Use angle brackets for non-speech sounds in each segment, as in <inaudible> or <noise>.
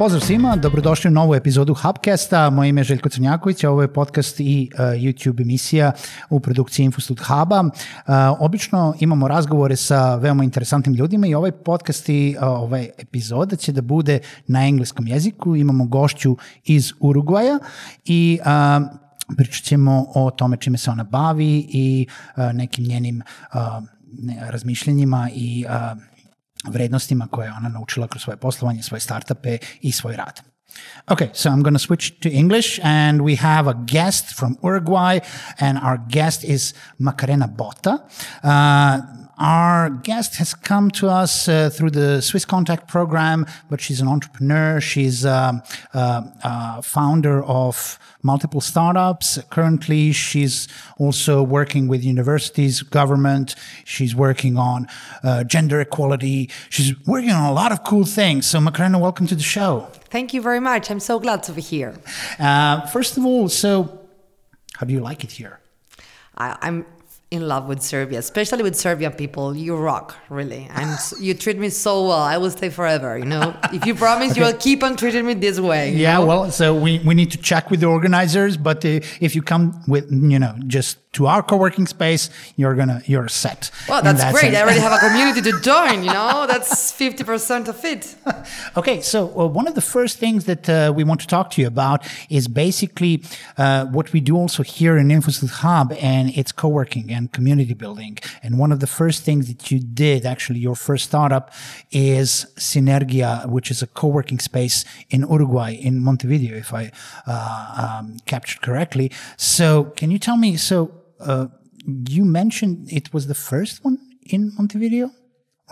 Pozdrav svima, dobrodošli u novu epizodu Hubcasta. Moje ime je Željko Crnjaković, a ovo je podcast i uh, YouTube emisija u produkciji Infostud Huba. Uh, obično imamo razgovore sa veoma interesantnim ljudima i ovaj podcast i uh, ovaj epizoda će da bude na engleskom jeziku. Imamo gošću iz Urugvaja i uh, pričat ćemo o tome čime se ona bavi i uh, nekim njenim uh, razmišljenjima i uh, vrednostima koje je ona naučila kroz svoje poslovanje, svoje startupe i svoj rad. Okay, so I'm going to switch to English, and we have a guest from Uruguay, and our guest is Macarena Botta. Uh, our guest has come to us uh, through the Swiss Contact program, but she's an entrepreneur. She's a, a, a founder of multiple startups. Currently, she's also working with universities, government. She's working on uh, gender equality. She's working on a lot of cool things. So, Macarena, welcome to the show. Thank you very much. I'm so glad to be here. Uh, first of all, so how do you like it here? I, I'm in love with Serbia, especially with Serbian people. You rock, really, and <laughs> you treat me so well. I will stay forever. You know, if you promise, okay. you will keep on treating me this way. Yeah, know? well, so we, we need to check with the organizers, but uh, if you come with you know just to our co-working space, you're gonna you're set. Well, that's that great. Sense. I already <laughs> have a community to join. You know, that's fifty percent of it. <laughs> okay, so uh, one of the first things that uh, we want to talk to you about is basically uh, what we do also here in Infostud Hub, and it's co-working and community building. And one of the first things that you did, actually, your first startup, is Synergia, which is a co-working space in Uruguay, in Montevideo, if I uh, um, captured correctly. So, can you tell me so? Uh, you mentioned it was the first one in Montevideo,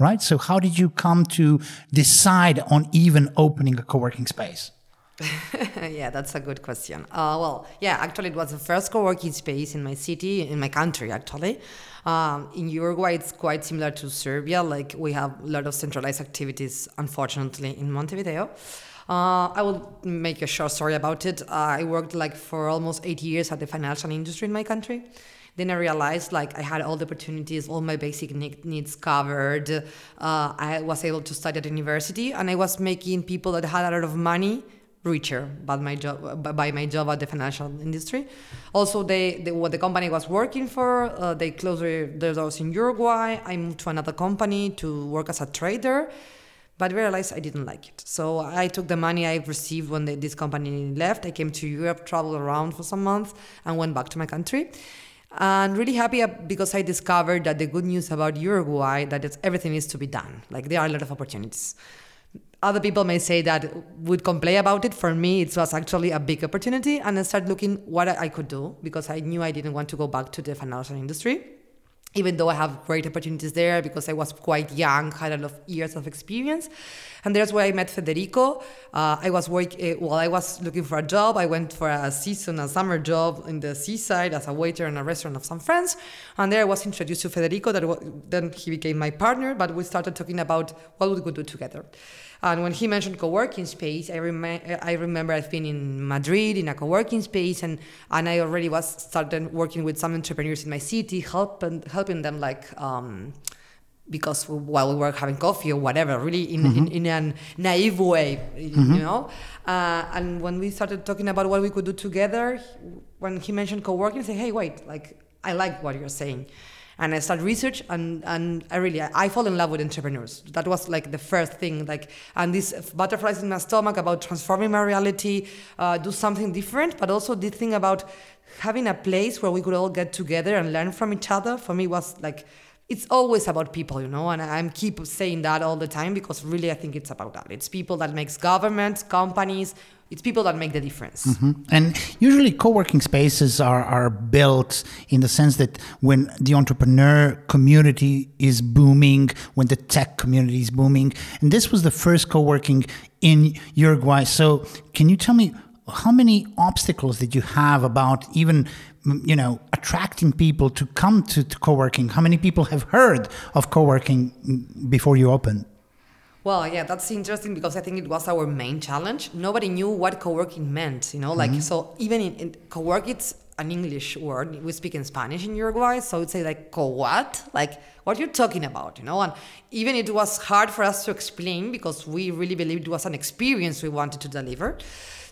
right? So how did you come to decide on even opening a co-working space? <laughs> yeah, that's a good question. Uh, well, yeah, actually, it was the first co-working space in my city, in my country, actually. Um, in Uruguay, it's quite similar to Serbia. Like we have a lot of centralized activities, unfortunately, in Montevideo. Uh, I will make a short story about it. Uh, I worked like for almost eight years at the financial industry in my country. Then I realized like I had all the opportunities, all my basic needs covered. Uh, I was able to study at university, and I was making people that had a lot of money richer by my job by my job at the financial industry. Also, they, they what the company was working for, uh, they closed their, doors in Uruguay. I moved to another company to work as a trader but realized I didn't like it. So I took the money I received when this company left. I came to Europe, traveled around for some months, and went back to my country and really happy because I discovered that the good news about Uruguay that everything needs to be done. Like there are a lot of opportunities. Other people may say that would complain about it. For me, it was actually a big opportunity, and I started looking what I could do because I knew I didn't want to go back to the financial industry even though I have great opportunities there because I was quite young, had a lot of years of experience. And there's where I met Federico. Uh, I was work uh, while I was looking for a job. I went for a season, a summer job in the seaside as a waiter in a restaurant of some friends. And there I was introduced to Federico. That then he became my partner. But we started talking about what we could do together. And when he mentioned co-working space, I, rem- I remember I've been in Madrid in a co-working space, and, and I already was started working with some entrepreneurs in my city, helping helping them like. Um, because while we were having coffee or whatever, really in, mm-hmm. in, in, a naive way, mm-hmm. you know. Uh, and when we started talking about what we could do together, when he mentioned co-working, I said, "Hey, wait! Like, I like what you're saying." and I started research and and I really I fall in love with entrepreneurs. That was like the first thing. Like and these butterflies in my stomach about transforming my reality, uh, do something different, but also the thing about having a place where we could all get together and learn from each other. For me was like it's always about people, you know, and I keep saying that all the time because really I think it's about that. It's people that makes governments, companies, it's people that make the difference. Mm-hmm. And usually co-working spaces are, are built in the sense that when the entrepreneur community is booming, when the tech community is booming, and this was the first co-working in Uruguay. So can you tell me how many obstacles did you have about even you know attracting people to come to, to co-working how many people have heard of co-working before you opened well, yeah, that's interesting because I think it was our main challenge. Nobody knew what co-working meant, you know, like, mm-hmm. so even in, in co-work, it's an English word. We speak in Spanish in Uruguay, so it's say like "co what?" Like what are you're talking about, you know. And even it was hard for us to explain because we really believed it was an experience we wanted to deliver.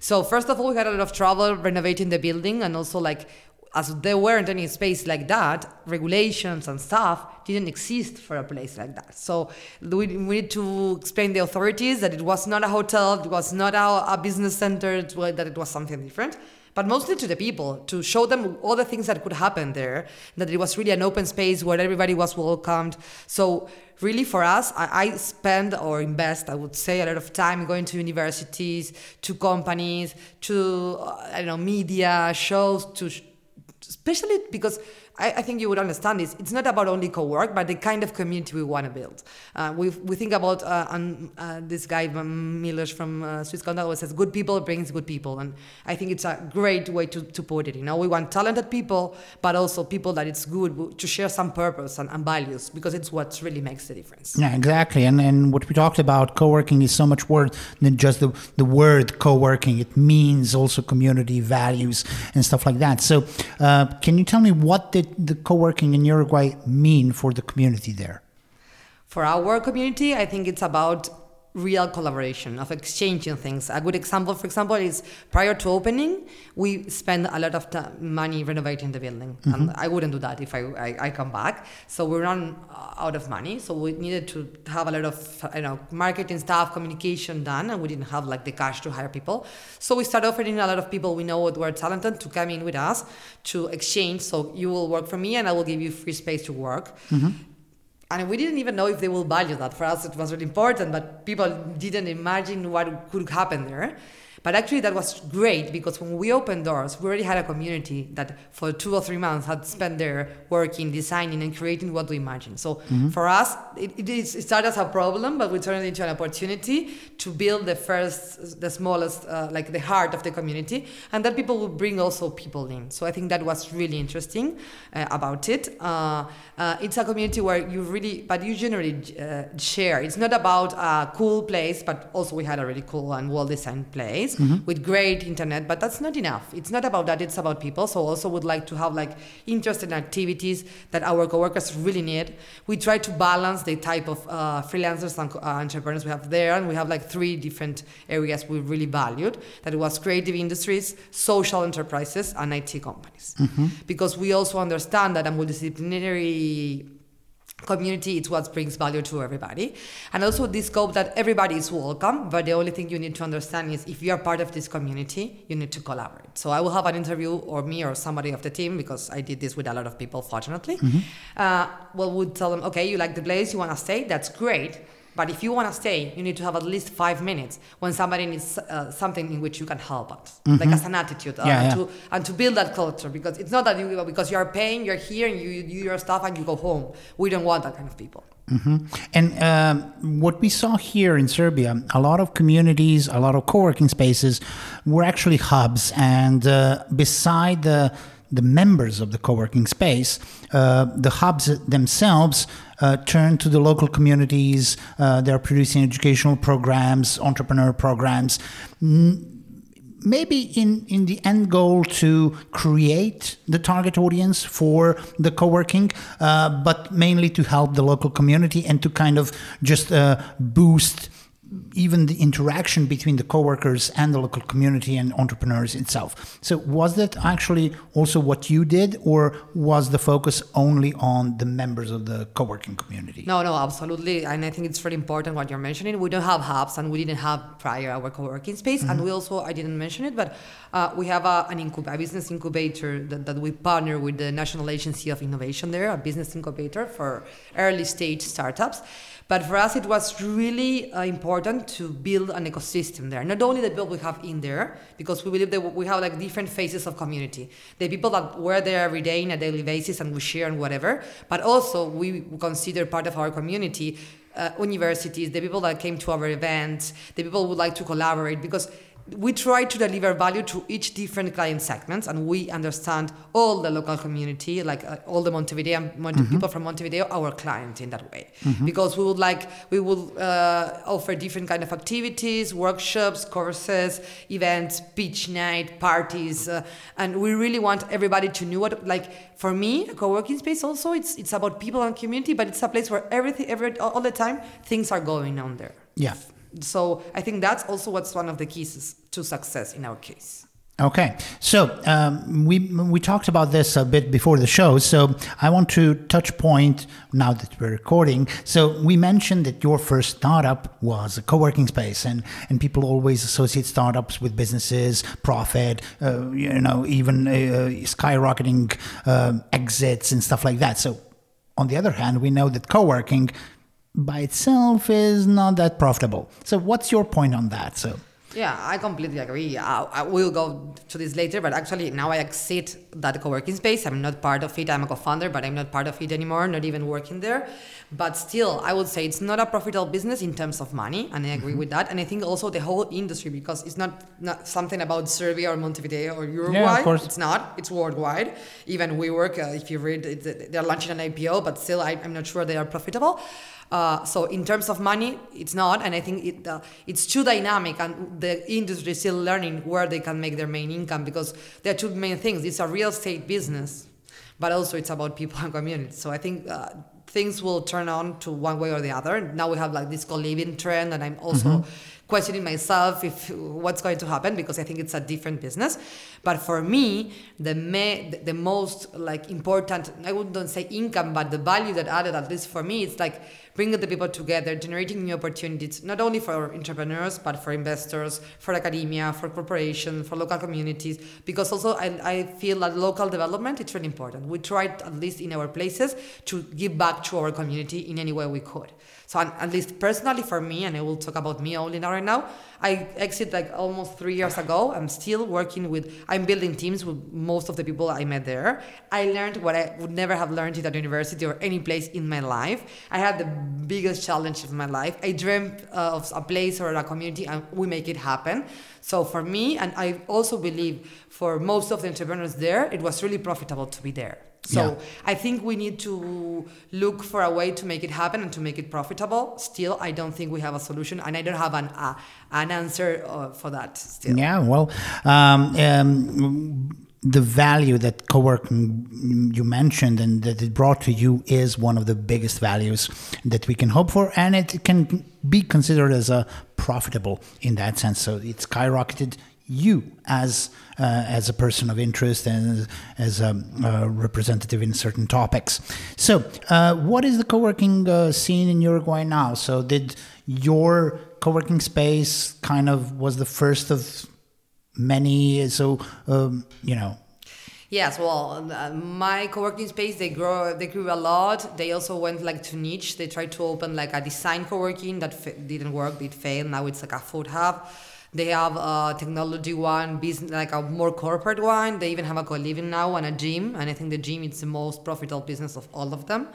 So first of all, we had a lot of trouble renovating the building, and also like as there weren't any space like that, regulations and stuff didn't exist for a place like that. So we, we need to explain the authorities that it was not a hotel, it was not a, a business center, that it was something different but mostly to the people to show them all the things that could happen there that it was really an open space where everybody was welcomed. So really for us I, I, spend or invest i would say a lot of time going to universities to companies to uh, i don't know media shows to especially because I, I, think you would understand this. It's not about only co-work, but the kind of community we want to build. Uh, we we think about uh, um, uh, this guy Milos from uh, Swisscontact always says, "Good people brings good people," and I think it's a great way to, to put it. You know, we want talented people, but also people that it's good to share some purpose and, and values because it's what really makes the difference. Yeah, exactly. And and what we talked about, co-working is so much more than just the the word co-working. It means also community values and stuff like that. So, uh, can you tell me what did the co-working in Uruguay mean for the community there? For our community, I think it's about real collaboration of exchanging things. A good example, for example, is prior to opening, we spend a lot of money renovating the building, mm-hmm. and I wouldn't do that if I, I, I, come back. So we run out of money, so we needed to have a lot of you know marketing stuff, communication done, and we didn't have like the cash to hire people. So we started offering a lot of people we know what were talented to come in with us to exchange. So you will work for me, and I will give you free space to work. Mm-hmm and we didn't even know if they will value that. For us, it was really important, but people didn't imagine what could happen there. But actually, that was great because when we opened doors, we already had a community that for two or three months had spent there working, designing, and creating what we imagine. So mm-hmm. for us, it, it, it started as a problem, but we turned it into an opportunity to build the first, the smallest, uh, like the heart of the community, and that people would bring also people in. So I think that was really interesting uh, about it. Uh, uh it's a community where you really, but you generally uh, share. It's not about a cool place, but also we had a really cool and well-designed place mm-hmm. with great internet, but that's not enough. It's not about that. It's about people. So also would like to have like interesting activities that our coworkers really need. We try to balance the type of uh, freelancers and uh, entrepreneurs we have there, and we have like three different areas we really valued. That was creative industries, social enterprises, and IT companies, mm-hmm. because we also understand that a multidisciplinary community it's what brings value to everybody. And also this scope that everybody is welcome but the only thing you need to understand is if you are part of this community you need to collaborate. So i will have an interview or me or somebody of the team because i did this with a lot of people fortunately. Mm-hmm. uh, well would tell them okay you like the place you want to stay? That's great but if you want to stay, you need to have at least five minutes when somebody needs uh, something in which you can help us, mm-hmm. like as an attitude, uh, yeah, and, To, and to build that culture. Because it's not that you because you are paying, you're here, and you, do your stuff, and you go home. We don't want that kind of people. Mm-hmm. And um, what we saw here in Serbia, a lot of communities, a lot of co-working spaces were actually hubs, and uh, beside the the members of the co-working space, uh, the hubs themselves uh, turn to the local communities. Uh, they're producing educational programs, entrepreneur programs. maybe in, in the end goal to create the target audience for the co-working, uh, but mainly to help the local community and to kind of just uh, boost even the interaction between the co-workers and the local community and entrepreneurs itself. So was that actually also what you did or was the focus only on the members of the co-working community? No, no, absolutely. And I think it's very important what you're mentioning. We don't have hubs and we didn't have prior our co-working space. Mm-hmm. And we also, I didn't mention it, but uh, we have a, an incub- a business incubator that, that we partner with the National Agency of Innovation there, a business incubator for early stage startups. But for us, it was really uh, important to build an ecosystem there. Not only the people we have in there, because we believe that we have like different phases of community. The people that were there every day in a daily basis and we share and whatever, but also we consider part of our community uh, universities, the people that came to our events, the people who would like to collaborate, because we try to deliver value to each different client segments and we understand all the local community like uh, all the montevideo Monte- Mm-hmm. people from montevideo our clients in that way because we would like we will uh, offer different kind of activities workshops courses events beach night parties uh, and we really want everybody to know what like for me a co-working space also it's it's about people and community but it's a place where everything every all the time things are going on there Yeah. So I think that's also what's one of the keys to success in our case. Okay, so um, we we talked about this a bit before the show. So I want to touch point now that we're recording. So we mentioned that your first startup was a co-working space, and and people always associate startups with businesses, profit, uh, you know, even uh, skyrocketing uh, exits and stuff like that. So on the other hand, we know that co-working by itself is not that profitable. So what's your point on that? So. Yeah, I completely agree. I, I will go to this later, but actually now I exit that co-working space. I'm not part of it. I'm a co-founder, but I'm not part of it anymore. Not even working there. But still, I would say it's not a profitable business in terms of money, and I agree with that. And I think also the whole industry because it's not not something about Serbia or Montevideo or Uruguay. Yeah, of course. It's not. It's worldwide. Even WeWork, uh, if you read, it, they're launching an IPO, but still, I, I'm not sure they are profitable. Uh, so in terms of money, it's not, and I think it uh, it's too dynamic, and the industry is still learning where they can make their main income because there are two main things. It's a real estate business, but also it's about people and community. So I think uh, things will turn on to one way or the other. Now we have like this co-living trend, and I'm also questioning myself if what's going to happen because I think it's a different business. But for me, the me, the most like important, I wouldn't say income, but the value that added, at least for me, it's like bringing the people together, generating new opportunities, not only for entrepreneurs, but for investors, for academia, for corporations, for local communities. Because also I, I feel that local development is really important. We tried, at least in our places, to give back to our community in any way we could. So at least personally for me, and I will talk about me only now right now, I exit like almost three years ago. I'm still working with, I'm building teams with most of the people I met there. I learned what I would never have learned it at university or any place in my life. I had the biggest challenge of my life. I dreamt uh, of a place or a community and we make it happen. So for me, and I also believe for most of the entrepreneurs there, it was really profitable to be there. So Yeah. I think we need to look for a way to make it happen and to make it profitable. Still, I don't think we have a solution, and I don't have an uh, an answer uh, for that. Still, Yeah, well, um, um, the value that co-working you mentioned and that it brought to you is one of the biggest values that we can hope for, and it can be considered as a profitable in that sense. So it skyrocketed you as as a person of interest and as, a, uh representative in certain topics. So, uh, what is the co-working uh, scene in Uruguay now? So, did your co-working space kind of was the first of many? So, um, you know, Yes, well, uh, my co-working space they grow, they grew a lot. They also went like to niche. They tried to open like a design co-working that didn't work, it failed. Now it's like a food hub. They have a technology one, business like a more corporate one. They even have a co-living now and a gym, and I think the gym is the most profitable business of all of them.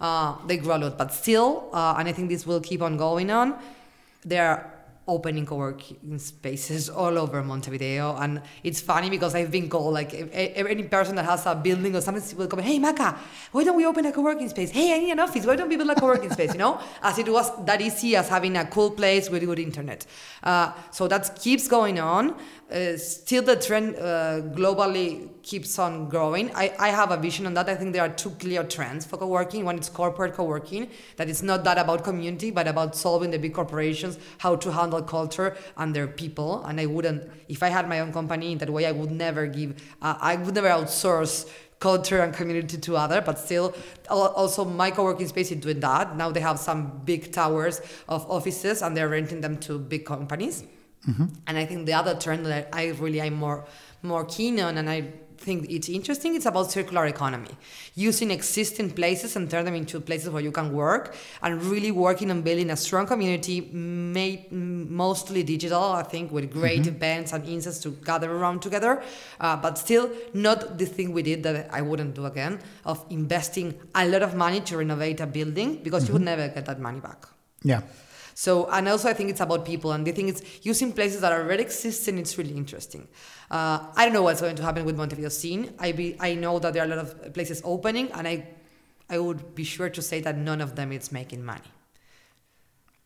Uh, they grow a lot, but still, uh, and I think this will keep on going on. They're opening co-working spaces <laughs> all over Montevideo, and it's funny because I've been called like e- e- any person that has a building or something will come, hey Maca, why don't we open a co-working space? Hey, I need an office. Why don't we build a co-working space? You know, <laughs> as it was that easy as having a cool place with good internet. Uh, so that keeps going on. Uh, still, the trend uh, globally keeps on growing. I, I have a vision on that. I think there are two clear trends for co-working. One is corporate co-working, that it's not that about community, but about solving the big corporations, how to handle culture and their people. And I wouldn't, if I had my own company in that way, I would never give, uh, I would never outsource culture and community to other but still also my co-working space is doing that now they have some big towers of offices and they're renting them to big companies and I think the other trend that I really am more more keen on, and I think it's interesting, it's about circular economy, using existing places and turn them into places where you can work, and really working on building a strong community, made mostly digital, I think, with great events and insights to gather around together, uh, but still not the thing we did that I wouldn't do again of investing a lot of money to renovate a building because you would never get that money back. yeah. So, and also I think it's about people, and the thing is using places that already exist, and it's really interesting. Uh, I don't know what's going to happen with Montevideo scene. I be, I know that there are a lot of places opening, and I, I would be sure to say that none of them is making money.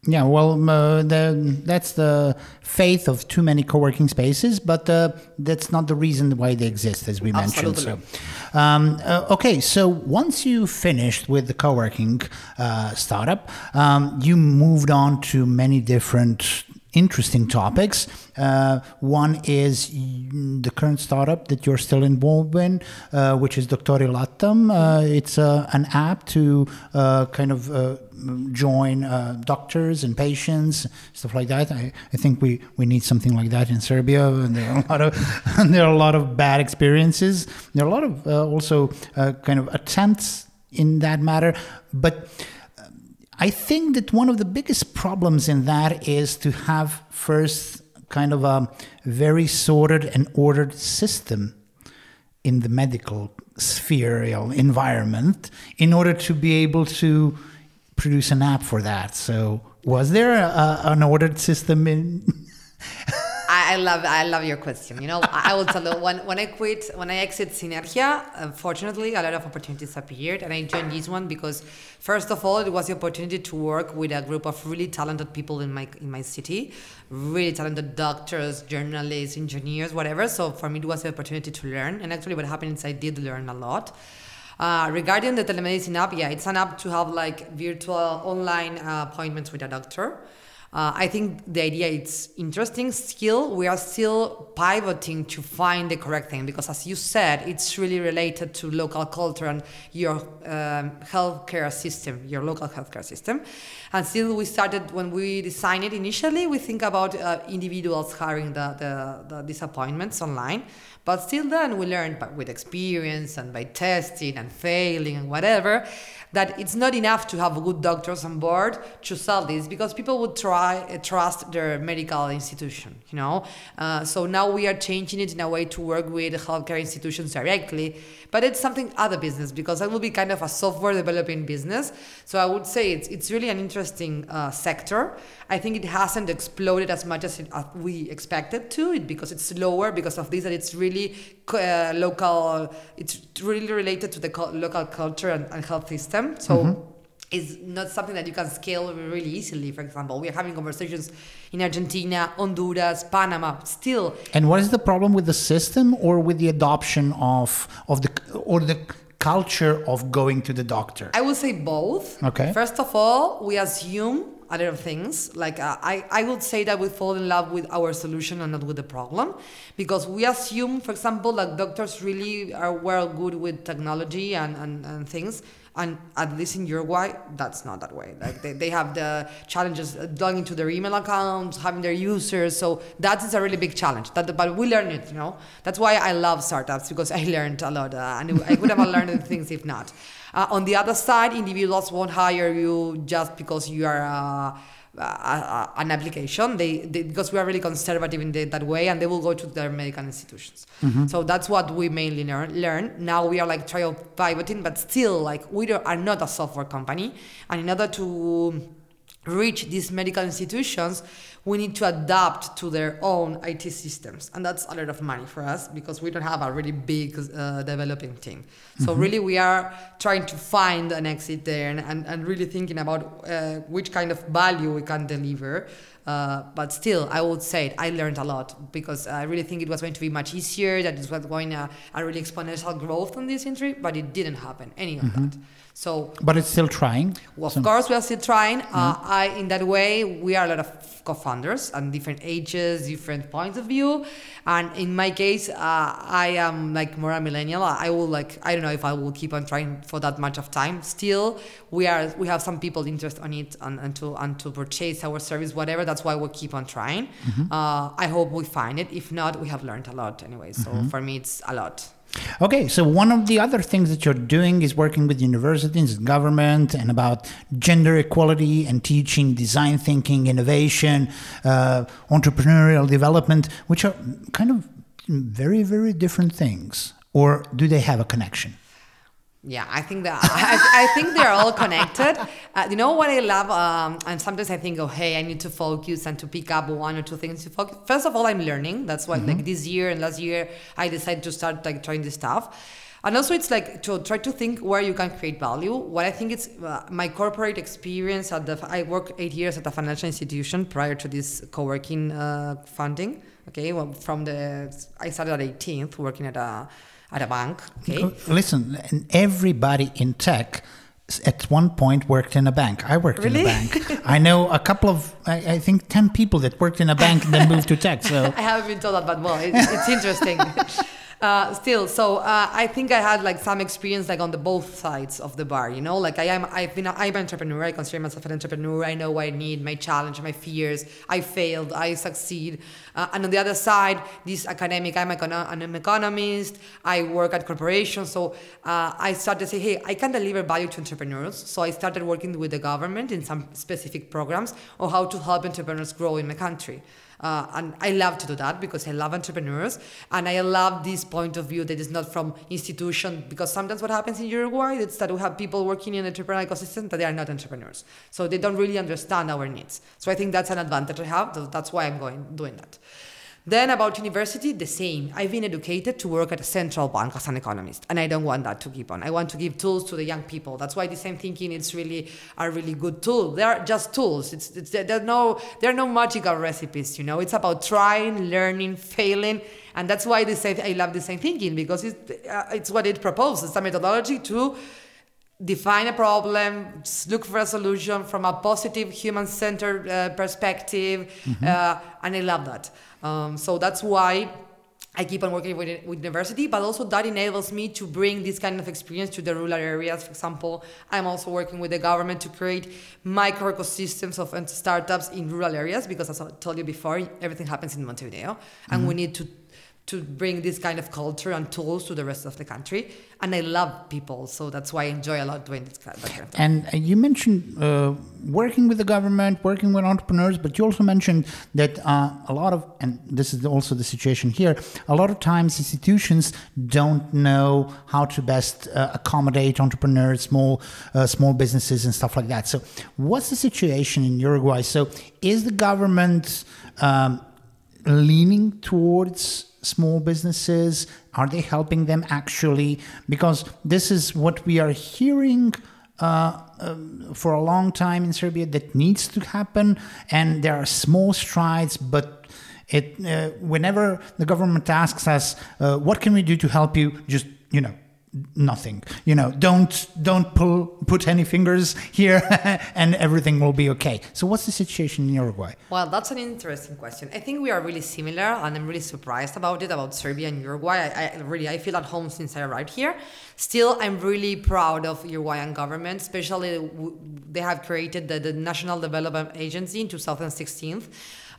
Yeah, well, uh, the, that's the faith of too many co-working spaces, but uh, that's not the reason why they exist, as we Absolutely. mentioned. So, um, uh, okay, so once you finished with the co-working uh, startup, um, you moved on to many different interesting topics. Uh, one is the current startup that you're still involved in, uh, which is Doctori Latam. Uh, it's uh, an app to uh, kind of uh, join doctors and patients, stuff like that. I, I think we, we need something like that in Serbia. And there are a lot of <laughs> there are a lot of bad experiences. There are a lot of also kind of attempts in that matter, but I think that one of the biggest problems in that is to have first kind of a very sorted and ordered system in the medical sphere environment in order to be able to produce an app for that. So, was there a, an ordered system in? <laughs> I, I, love I love your question. You know, I will tell you when when I quit when I exit Synergia, unfortunately, a lot of opportunities appeared, and I joined this one because first of all, it was the opportunity to work with a group of really talented people in my in my city, really talented doctors, journalists, engineers, whatever. So for me, it was the opportunity to learn, and actually, what happened is I did learn a lot. Uh, regarding the telemedicine app, yeah, it's an app to have like virtual online uh, appointments with a doctor. Uh, I think the idea is interesting. Still, we are still pivoting to find the correct thing because, as you said, it's really related to local culture and your um, healthcare system, your local healthcare system. And still, we started when we designed it initially. We think about uh, individuals hiring the, the, the disappointments online. But still, then we learned by, with experience and by testing and failing and whatever that it's not enough to have good doctors on board to solve this because people would try uh, trust their medical institution you know? Uh, so now we are changing it in a way to work with healthcare institutions directly but it's something other business because that will be kind of a software developing business. So i would say it's, it's really an interesting uh, sector. I think it hasn't exploded as much as, it, we expected to it because it's slower because of this that it's really uh, local it's really related to the local culture and, and health system so mm-hmm is not something that you can scale really easily. For example, we are having conversations in Argentina, Honduras, Panama, still. And what is the problem with the system, or with the adoption of of the or the culture of going to the doctor? I would say both. Okay. First of all, we assume a lot of things. Like uh, I, I would say that we fall in love with our solution and not with the problem, because we assume, for example, that doctors really are well good with technology and, and, and things and at least in Uruguay, that's not that way. Like they, they have the challenges logging to their email accounts, having their users. So that is a really big challenge. That, but we learn it, you know. That's why I love startups because I learned a lot, uh, and I would have learned <laughs> things if not. Uh, on the other side, individuals won't hire you just because you are. Uh, uh, an application. They, they, because we are really conservative in the, that way and they will go to their medical institutions. Mm-hmm. so that's what we mainly learn, learn. Now we are like trial pivoting but still like we are not a software company. And in order to reach these medical institutions we need to adapt to their own IT systems. And that's a lot of money for us because we don't have a really big uh, developing team. So, mm-hmm. really, we are trying to find an exit there and, and, and really thinking about uh, which kind of value we can deliver. Uh, but still, I would say I learned a lot because I really think it was going to be much easier, that it was going to a really exponential growth in this industry, but it didn't happen, any of mm-hmm. that. So, but it's still trying. Well, of so. course, we are still trying. Uh, I, in that way, we are a lot of co-founders and different ages, different points of view. And in my case, uh, I am like more a millennial. I will like I don't know if I will keep on trying for that much of time. Still, we are we have some people interested on it and, and to and to purchase our service, whatever. That's why we keep on trying. Mm-hmm. Uh, I hope we find it. If not, we have learned a lot anyway. So mm-hmm. for me, it's a lot. Okay, so one of the other things that you're doing is working with universities and government and about gender equality and teaching design thinking, innovation, uh, entrepreneurial development, which are kind of very, very different things. Or do they have a connection? Yeah, I think that I, I think they're all connected. <laughs> Uh, you know what I love, um, and sometimes I think, oh, hey, I need to focus and to pick up one or two things to focus. First of all, I'm learning. That's why, mm-hmm. like this year and last year, I decided to start like trying this stuff. And also, it's like to try to think where you can create value. What I think it's uh, my corporate experience at the I worked eight years at a financial institution prior to this co-working uh, funding. Okay, well, from the I started at 18th working at a at a bank. Okay. Listen, everybody in tech at one point worked in a bank. I worked really? in a bank. I know a couple of, I, I, think, 10 people that worked in a bank and then moved to tech. So <laughs> I haven't been told that, but well, it, it's interesting. <laughs> Uh, still, so uh, I think I had like some experience like on the both sides of the bar. You know, like I am, I've been, I'm an entrepreneur. I consider myself an entrepreneur. I know what I need, my challenge, my fears. I failed, I succeed. Uh, and on the other side, this academic, I'm, econo- I'm an economist. I work at corporations, so uh, I started to say, hey, I can deliver value to entrepreneurs. So I started working with the government in some specific programs on how to help entrepreneurs grow in my country. Uh, and I love to do that because I love entrepreneurs and I love this point of view that is not from institution because sometimes what happens in Uruguay is that we have people working in entrepreneurial ecosystem that they are not entrepreneurs. So they don't really understand our needs. So I think that's an advantage I have. That's why I'm going doing that. Then about university, the same. I've been educated to work at a central bank as an economist, and I don't want that to keep on. I want to give tools to the young people. That's why design thinking is really a really good tool. They are just tools. It's, it's there's no there are no magical recipes. You know, it's about trying, learning, failing, and that's why they say I love design thinking because it's uh, it's what it proposes. It's a methodology to define a problem, look for a solution from a positive human-centered uh, perspective, mm-hmm. uh, and I love that. Um, so that's why I keep on working with, with university, but also that enables me to bring this kind of experience to the rural areas. For example, I'm also working with the government to create micro ecosystems of startups in rural areas because, as I told you before, everything happens in Montevideo, and mm-hmm. we need to to bring this kind of culture and tools to the rest of the country. And I love people, so that's why I enjoy a lot doing this kind of. And uh, you mentioned uh, working with the government, working with entrepreneurs, but you also mentioned that uh, a lot of, and this is also the situation here, a lot of times institutions don't know how to best uh, accommodate entrepreneurs, small uh, small businesses, and stuff like that. So, what's the situation in Uruguay? So, is the government um, leaning towards small businesses? Are they helping them actually? Because this is what we are hearing. Uh, um, for a long time in Serbia, that needs to happen, and there are small strides, but it uh, whenever the government asks us, uh, "What can we do to help you?" Just you know, nothing. You know don't don't pull put any fingers here <laughs> and everything will be okay. So what's the situation in uruguay? Well that's an interesting question. I think we are really similar and i'm really surprised about it about serbia and uruguay. I, I really i feel at home since i arrived here. Still i'm really proud of uruguayan government especially they have created the, the national development agency in 2016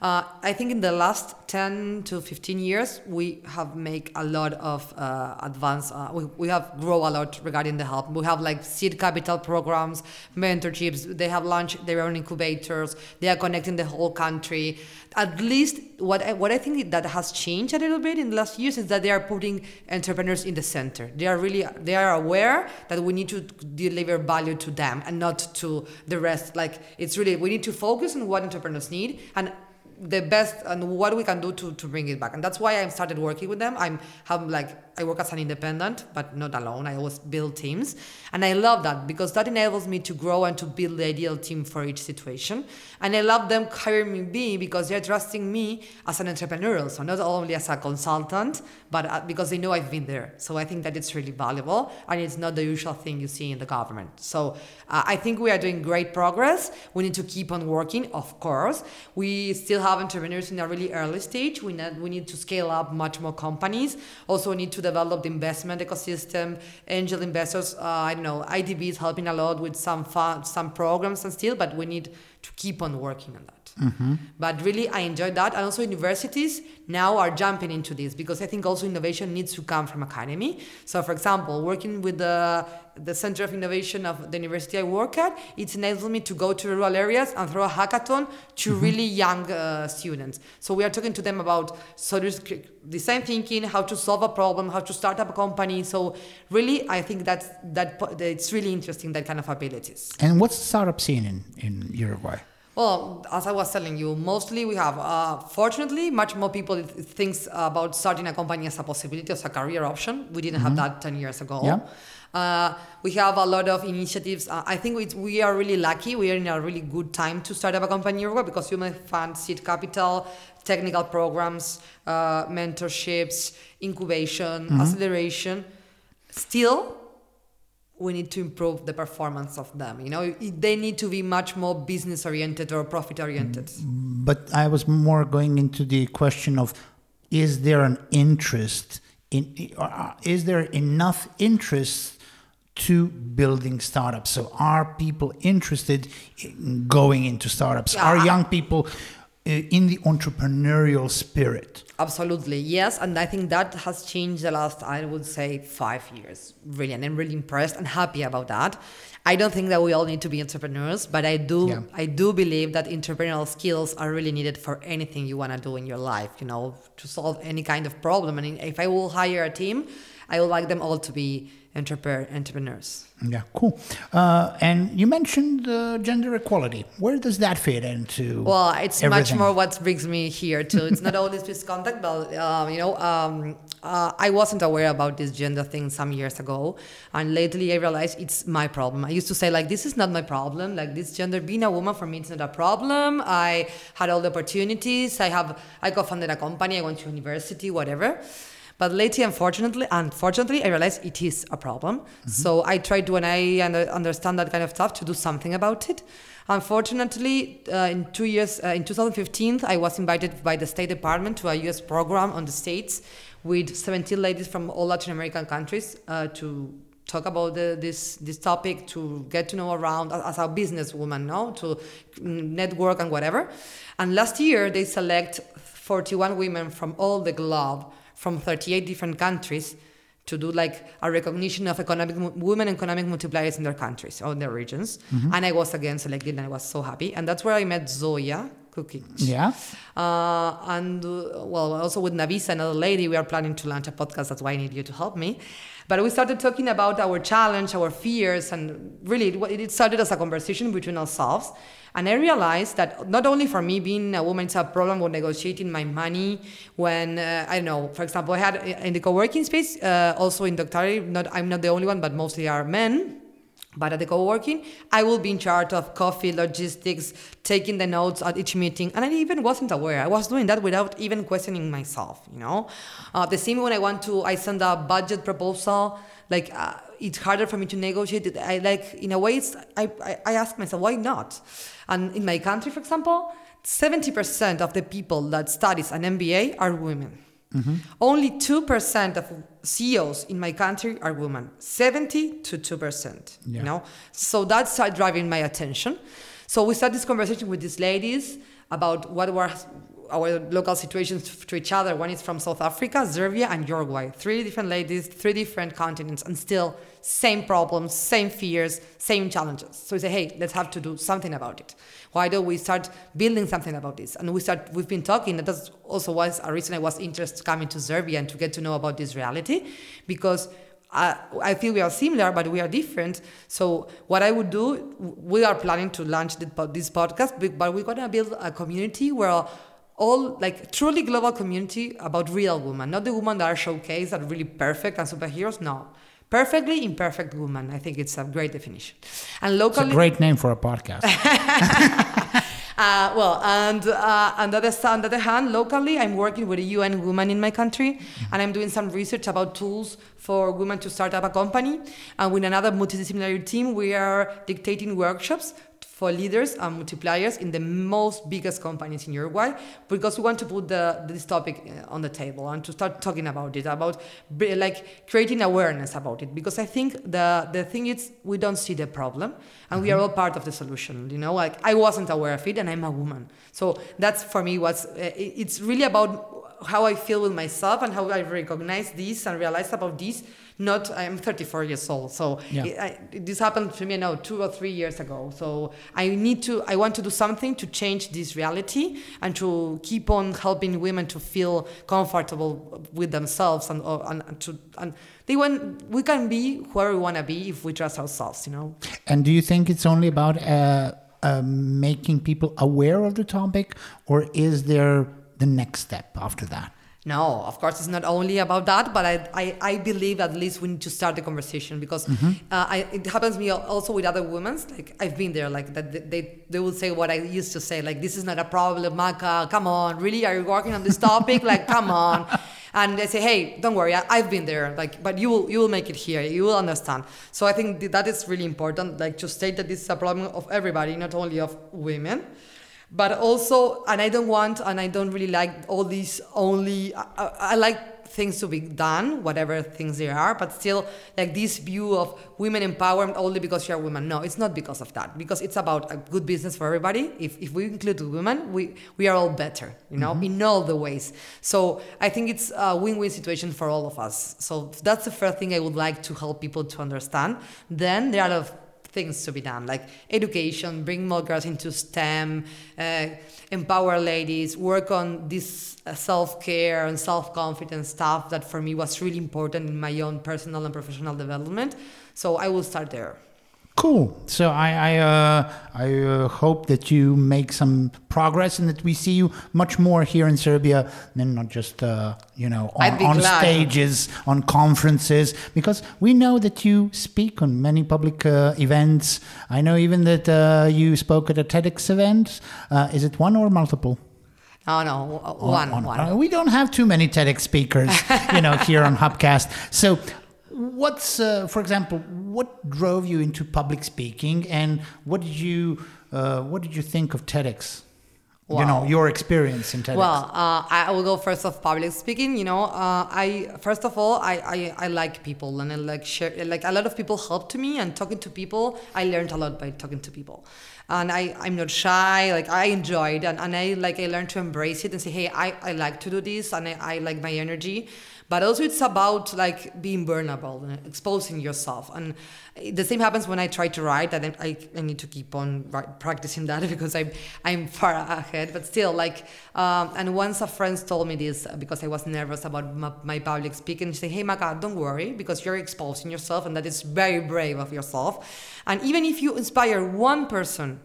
uh, I think in the last 10 to 15 years, we have made a lot of uh, advance. Uh, we, we have grown a lot regarding the help. We have like seed capital programs, mentorships. They have launched their own incubators. They are connecting the whole country. At least what I, what I think that has changed a little bit in the last years is that they are putting entrepreneurs in the center. They are really they are aware that we need to deliver value to them and not to the rest. Like it's really we need to focus on what entrepreneurs need and the best and what we can do to, to bring it back and that's why i started working with them i'm have like I work as an independent, but not alone. I always build teams. And I love that because that enables me to grow and to build the ideal team for each situation. And I love them hiring me because they're trusting me as an entrepreneur. So not only as a consultant, but uh, because they know I've been there. So I think that it's really valuable and it's not the usual thing you see in the government. So uh, I think we are doing great progress. We need to keep on working, of course. We still have entrepreneurs in a really early stage. We need, we need to scale up much more companies. Also, need to develop the investment ecosystem, angel investors. Uh, I don't know, IDB is helping a lot with some fun, some programs and still, but we need to keep on working on that. But really, I enjoyed that. And also, universities now are jumping into this because I think also innovation needs to come from academy. So, for example, working with the the Center of Innovation of the university I work at, it enables me to go to rural areas and throw a hackathon to really young uh, students. So we are talking to them about sort design thinking, how to solve a problem, how to start up a company. So really, I think that's that it's really interesting that kind of abilities. And what's the startup scene in, in Uruguay? Well, as I was telling you, mostly we have, uh, fortunately, much more people thinks about starting a company as a possibility, as a career option. We didn't mm-hmm. have that 10 years ago. Yeah. Uh, we have a lot of initiatives. Uh, I think we, we are really lucky. We are in a really good time to start up a company in Uruguay because you may fund seed capital, technical programs, uh, mentorships, incubation, mm-hmm. acceleration. Still, we need to improve the performance of them. You know, they need to be much more business oriented or profit oriented. But I was more going into the question of is there an interest in, uh, is there enough interest to building startups? So are people interested in going into startups? Yeah. Are young people in the entrepreneurial spirit? Absolutely, yes. And I think that has changed the last, I would say, five years, really. And I'm really impressed and happy about that. I don't think that we all need to be entrepreneurs, but I do yeah. I do believe that entrepreneurial skills are really needed for anything you want to do in your life, you know, to solve any kind of problem. And if I will hire a team, I would like them all to be entrepreneurs. Yeah, cool. Uh, and you mentioned uh, gender equality. Where does that fit into? Well, it's everything? much more what brings me here too. It's not only Swisscontact, but um, you know, um, uh, I wasn't aware about this gender thing some years ago, and lately I realized it's my problem. I used to say like, this is not my problem. Like this gender, being a woman for me, it's not a problem. I had all the opportunities. I have, I co-founded a company. I went to university, whatever. But lately, unfortunately, unfortunately, I realized it is a problem. Mm-hmm. So I tried when I understand that kind of stuff to do something about it. Unfortunately, uh, in two years, uh, in 2015, I was invited by the State Department to a U.S. program on the states with 17 ladies from all Latin American countries uh, to talk about the, this this topic to get to know around as a businesswoman, no, to network and whatever. And last year they select 41 women from all the globe from 38 different countries to do like a recognition of economic women economic multipliers in their countries or their regions. Mm-hmm. And I was again selected, and I was so happy. And that's where I met Zoya cooking. Yeah. Uh, and uh, well, also with Navisa, another lady, we are planning to launch a podcast. That's why I need you to help me. But we started talking about our challenge, our fears, and really it, it started as a conversation between ourselves. And I realized that not only for me being a woman, it's a problem with negotiating my money. When uh, I don't know, for example, I had in the co-working space, uh, also in Doctari, not I'm not the only one, but mostly are men. But at the co-working, I will be in charge of coffee, logistics, taking the notes at each meeting, and I even wasn't aware. I was doing that without even questioning myself. You know, uh, the same when I want to, I send a budget proposal. Like uh, it's harder for me to negotiate. It. I like in a way, it's, I, I I ask myself why not. And in my country, for example, 70% of the people that studies an MBA are women. Mm-hmm. Only 2% of CEOs in my country are women. 70 to 2%. Yeah. You know? So that started uh, driving my attention. So we started this conversation with these ladies about what were our local situations to each other. One is from South Africa, Serbia, and Uruguay. Three different ladies, three different continents, and still same problems, same fears, same challenges. So we say, hey, let's have to do something about it. Why don't we start building something about this? And we start. We've been talking. That also was a reason I was interested coming to Serbia and to get to know about this reality, because I, I feel we are similar, but we are different. So what I would do, we are planning to launch this podcast, but we're gonna build a community where all like truly global community about real women, not the women that are showcased that are really perfect and superheroes. No, perfectly imperfect woman. I think it's a great definition. And locally, it's a great name for a podcast. <laughs> uh, well, and uh, on, the other, on the other hand, locally, I'm working with a UN woman in my country, and I'm doing some research about tools for women to start up a company. And with another multidisciplinary team, we are dictating workshops for leaders and multipliers in the most biggest companies in Uruguay because we want to put the, this topic uh, on the table and to start talking about it, about like creating awareness about it. Because I think the, the thing is we don't see the problem and mm-hmm. we are all part of the solution. You know, like I wasn't aware of it and I'm a woman. So that's for me what's, uh, it's really about how I feel with myself and how I recognize this and realize about this not i'm 34 years old so yeah. it, I, this happened to me now two or three years ago. So i need to i want to do something to change this reality and to keep on helping women to feel comfortable with themselves and, and, and to and they want we can be where we want to be if we trust ourselves you know? And do you think it's only about uh, uh, making people aware of the topic or is there the next step after that no, of course, it's not only about that, but I, I, I believe at least we need to start the conversation because mm-hmm. uh, I, it happens to me also with other women. Like I've been there, like that they, they will say what I used to say, like this is not a problem, Maca. Come on, really? Are you working on this topic? <laughs> like, come on. And they say, hey, don't worry, I, have been there. Like, but you will you will make it here. You will understand. So I think that is really important. Like to state that this is a problem of everybody, not only of women but also and i don't want and i don't really like all these only I, I, like things to be done whatever things there are but still like this view of women empowerment only because you're a woman. No it's not because of that because it's about a good business for everybody. If, if we include women we we are all better you know mm-hmm. in all the ways. So i think it's a win-win situation for all of us. So that's the first thing i would like to help people to understand. Then there are things to be done, like education, bring more girls into STEM, uh, empower ladies, work on this uh, self care and self confidence stuff that for me was really important in my own personal and professional development. So I will start there. Cool. So I I, uh, I uh, hope that you make some progress and that we see you much more here in Serbia than not just uh, you know on, on stages, on conferences, because we know that you speak on many public uh, events. I know even that uh, you spoke at a TEDx event. Uh, is it one or multiple? Oh no, one. one. one. We don't have too many TEDx speakers, <laughs> you know, here on Hubcast. So what's uh, for example what drove you into public speaking and what did you uh, what did you think of tedx wow. you know your experience in tedx well uh, i will go first of public speaking you know uh, i first of all I, I, I like people and i like share like a lot of people helped me and talking to people i learned a lot by talking to people and I, I'm not shy. Like I enjoyed and, and I like I learned to embrace it and say, hey, I, I like to do this, and I, I like my energy but also it's about like being vulnerable and exposing yourself. And the same happens when i try to write and i, I need to keep on practicing that <laughs> because i'm i'm far ahead. But still like um, and once a friend told me this because i was nervous about my, my public speaking she said hey maca don't worry because you're exposing yourself and that is very brave of yourself. And even if you inspire one person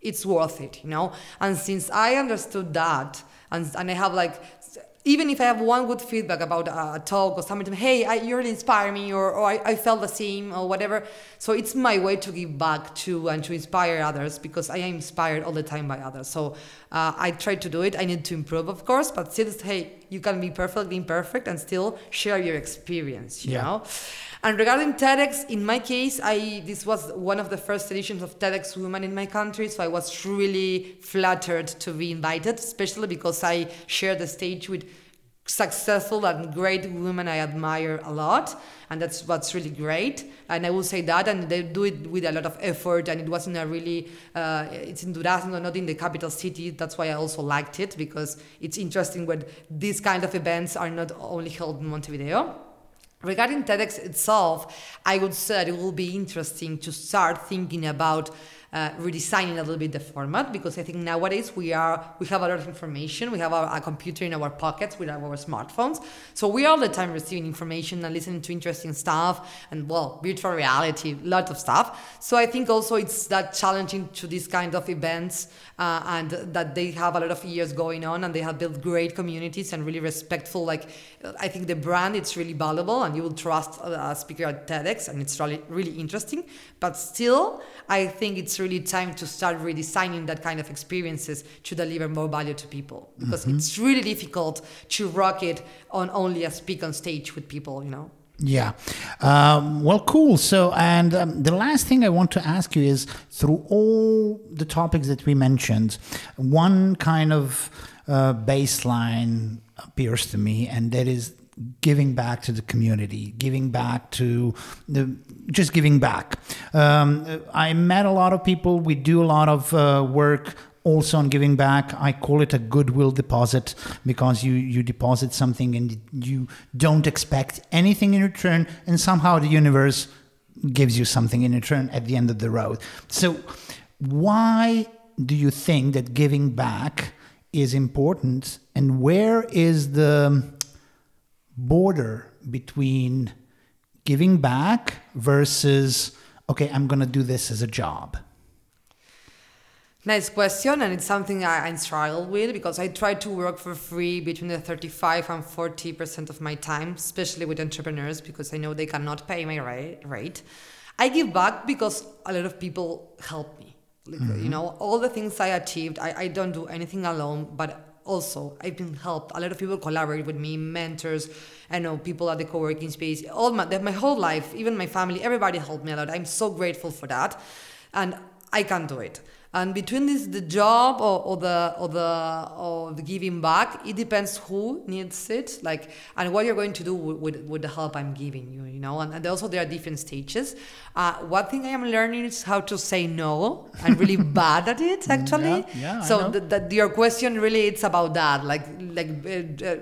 it's worth it you know? And since i understood that and, and i have like even if I have one good feedback about a talk or something, hey, I, you really inspire me, or, or I, I, felt the same, or whatever. So it's my way to give back to and to inspire others because I am inspired all the time by others. So uh, I try to do it. I need to improve, of course, but still, hey, you can be perfectly imperfect and still share your experience, you yeah. know? And regarding TEDx, in my case, I this was one of the first editions of TEDx Women in my country, so I was really flattered to be invited, especially because I shared the stage with successful and great women I admire a lot, and that's what's really great. And I will say that, and they do it with a lot of effort, and it wasn't a really. Uh, it's in Durazno, not in the capital city. That's why I also liked it because it's interesting when these kind of events are not only held in Montevideo. Regarding TEDx itself, I would say that it will be interesting to start thinking about uh, redesigning a little bit the format because I think nowadays we are we have a lot of information. We have a, a computer in our pockets with our smartphones, so we are all the time receiving information and listening to interesting stuff and well, virtual reality, a lot of stuff. So I think also it's that challenging to these kind of events uh, and that they have a lot of years going on and they have built great communities and really respectful. Like I think the brand it's really valuable and you will trust a speaker at TEDx and it's really really interesting. But still, I think it's really time to start redesigning that kind of experiences to deliver more value to people because mm-hmm. it's really difficult to rock it on only a speak on stage with people, you know. Yeah. Um, well, cool. So, and um, the last thing I want to ask you is through all the topics that we mentioned, one kind of uh, baseline appears to me, and that is giving back to the community, giving back to the just giving back. Um, I met a lot of people. We do a lot of uh, work also on giving back. I call it a goodwill deposit because you you deposit something and you don't expect anything in return, and somehow the universe gives you something in return at the end of the road. So, why do you think that giving back is important, and where is the border between giving back versus okay, I'm going to do this as a job? Nice question, and it's something I, I struggle with because I try to work for free between the 35 and 40 percent of my time, especially with entrepreneurs because I know they cannot pay my rate. I give back because a lot of people help me. Like, mm-hmm. You know, all the things I achieved, I, I don't do anything alone, but also I've been helped. A lot of people collaborate with me, mentors. I know people at the co-working space. All my my whole life, even my family, everybody helped me a lot. I'm so grateful for that, and I can do it and between this the job or, or the or the or the giving back it depends who needs it like and what you're going to do with, with, with the help i'm giving you you know? And, and also there are different stages. Uh, one thing i am learning is how to say no. I'm really <laughs> bad at it actually. Yeah, yeah, so the, the, your question really it's about that like like uh, uh,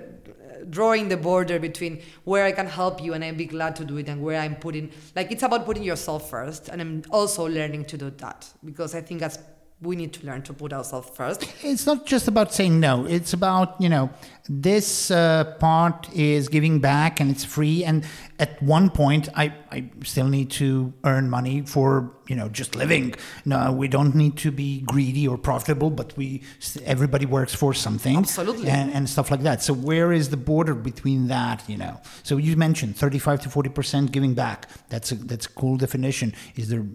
drawing the border between where I can help you and I'd be glad to do it and where I'm putting like it's about putting yourself first. And I'm also learning to do that because I think that's we need to learn to put ourselves first. It's not just about saying no. It's about, you know, this uh, part is giving back and it's free. And at one point, I, I still need to earn money for, you know, just living. No, we don't need to be greedy or profitable, but we, everybody works for something. Absolutely. And, and stuff like that. So where is the border between that, you know? So you mentioned 35 to 40% giving back. That's a, that's a cool definition. Is there,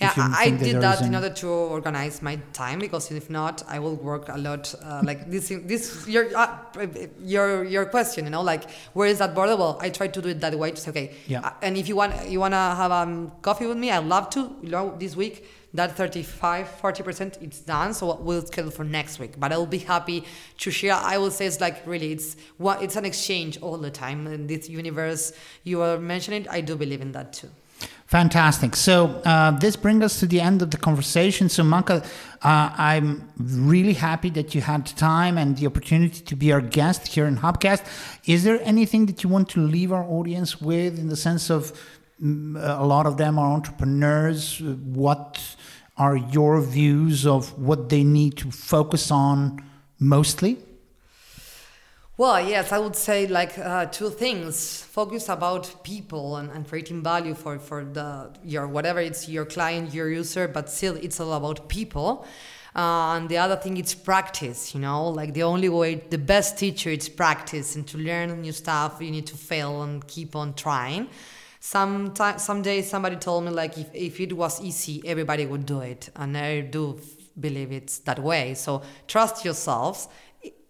yeah, I did that in order to organize my time because if not, I will work a lot. Uh, like this, this your uh, your your question, you know, like where is that border? Well, I try to do it that way. Okay, yeah. Uh, and if you want, you wanna have um, coffee with me, I'd love to. You know, this week that 35 40% it's done so we'll schedule for next week but i'll be happy to share i will say it's like really it's what it's an exchange all the time in this universe you are mentioning i do believe in that too Fantastic. So uh, this brings us to the end of the conversation. So Manka, uh, I'm really happy that you had time and the opportunity to be our guest here in Hubcast. Is there anything that you want to leave our audience with in the sense of mm, a lot of them are entrepreneurs? What are your views of what they need to focus on mostly? Well, yes, I would say like uh, two things. Focus about people and, and creating value for, for the your whatever it's your client, your user, but still it's all about people. Uh, and the other thing is practice, you know, like the only way, the best teacher is practice and to learn new stuff, you need to fail and keep on trying. Some time, some days somebody told me like if, if it was easy, everybody would do it. And I do believe it's that way. So trust yourselves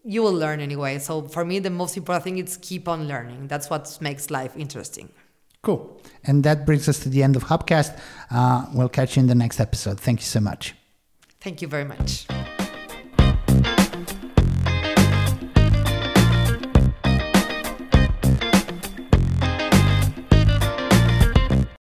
you will learn anyway. So for me, the most important thing is keep on learning. That's what makes life interesting. Cool. And that brings us to the end of Hubcast. Uh, we'll catch you in the next episode. Thank you so much. Thank you very much.